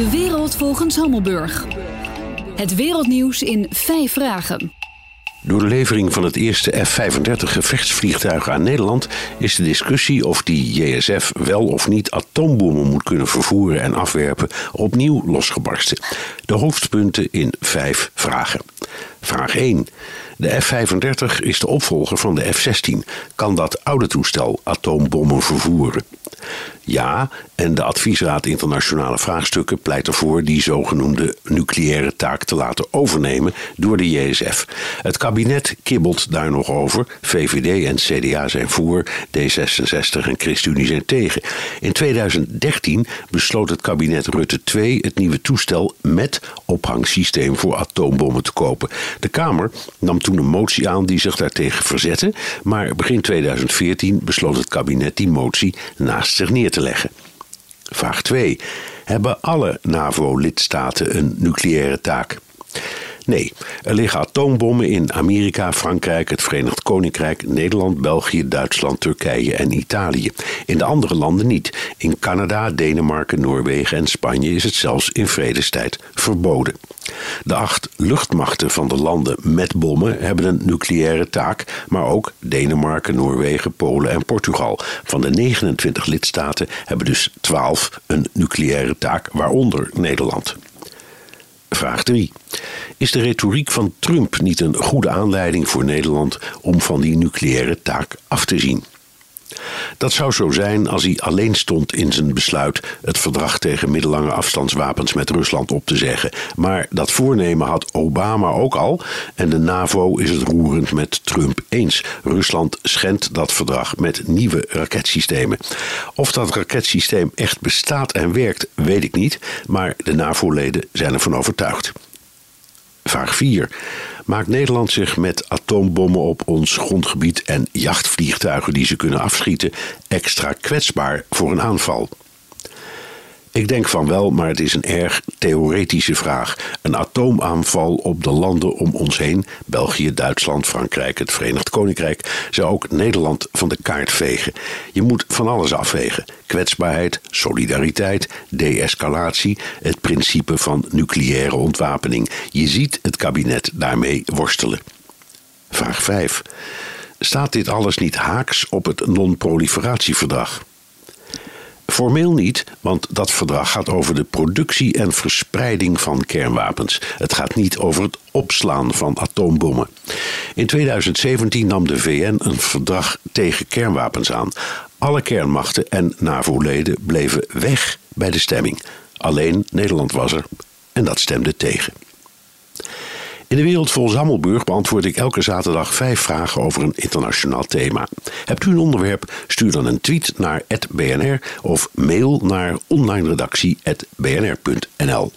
De wereld volgens Hammelburg. Het wereldnieuws in vijf vragen. Door de levering van het eerste F-35 gevechtsvliegtuig aan Nederland is de discussie of die JSF wel of niet atoombommen moet kunnen vervoeren en afwerpen opnieuw losgebarsten. De hoofdpunten in vijf vragen. Vraag 1. De F-35 is de opvolger van de F-16. Kan dat oude toestel atoombommen vervoeren? Ja, en de Adviesraad Internationale Vraagstukken pleit ervoor die zogenoemde nucleaire taak te laten overnemen door de JSF. Het kabinet kibbelt daar nog over. VVD en CDA zijn voor, D66 en ChristenUnie zijn tegen. In 2013 besloot het kabinet Rutte 2 het nieuwe toestel met ophangsysteem voor atoombommen te kopen. De Kamer nam toen een motie aan die zich daartegen verzette, maar begin 2014 besloot het kabinet die motie naast zich neer te leggen. Vraag 2. Hebben alle NAVO-lidstaten een nucleaire taak? Nee, er liggen atoombommen in Amerika, Frankrijk, het Verenigd Koninkrijk, Nederland, België, Duitsland, Turkije en Italië. In de andere landen niet. In Canada, Denemarken, Noorwegen en Spanje is het zelfs in vredestijd verboden. De acht luchtmachten van de landen met bommen hebben een nucleaire taak, maar ook Denemarken, Noorwegen, Polen en Portugal. Van de 29 lidstaten hebben dus 12 een nucleaire taak, waaronder Nederland. Vraag 3. Is de retoriek van Trump niet een goede aanleiding voor Nederland om van die nucleaire taak af te zien? Dat zou zo zijn als hij alleen stond in zijn besluit het verdrag tegen middellange afstandswapens met Rusland op te zeggen. Maar dat voornemen had Obama ook al en de NAVO is het roerend met Trump eens. Rusland schendt dat verdrag met nieuwe raketsystemen. Of dat raketsysteem echt bestaat en werkt, weet ik niet, maar de NAVO-leden zijn ervan overtuigd. Vraag 4. Maakt Nederland zich met atoombommen op ons grondgebied en jachtvliegtuigen die ze kunnen afschieten extra kwetsbaar voor een aanval? Ik denk van wel, maar het is een erg theoretische vraag. Een atoomaanval op de landen om ons heen, België, Duitsland, Frankrijk, het Verenigd Koninkrijk, zou ook Nederland van de kaart vegen. Je moet van alles afwegen: kwetsbaarheid, solidariteit, de-escalatie, het principe van nucleaire ontwapening. Je ziet het kabinet daarmee worstelen. Vraag 5. Staat dit alles niet haaks op het non-proliferatieverdrag? Formeel niet, want dat verdrag gaat over de productie en verspreiding van kernwapens. Het gaat niet over het opslaan van atoombommen. In 2017 nam de VN een verdrag tegen kernwapens aan. Alle kernmachten en NAVO-leden bleven weg bij de stemming. Alleen Nederland was er en dat stemde tegen. In de wereld vol Zammelburg beantwoord ik elke zaterdag vijf vragen over een internationaal thema. Hebt u een onderwerp? Stuur dan een tweet naar @bnr of mail naar onlineredactie@bnr.nl.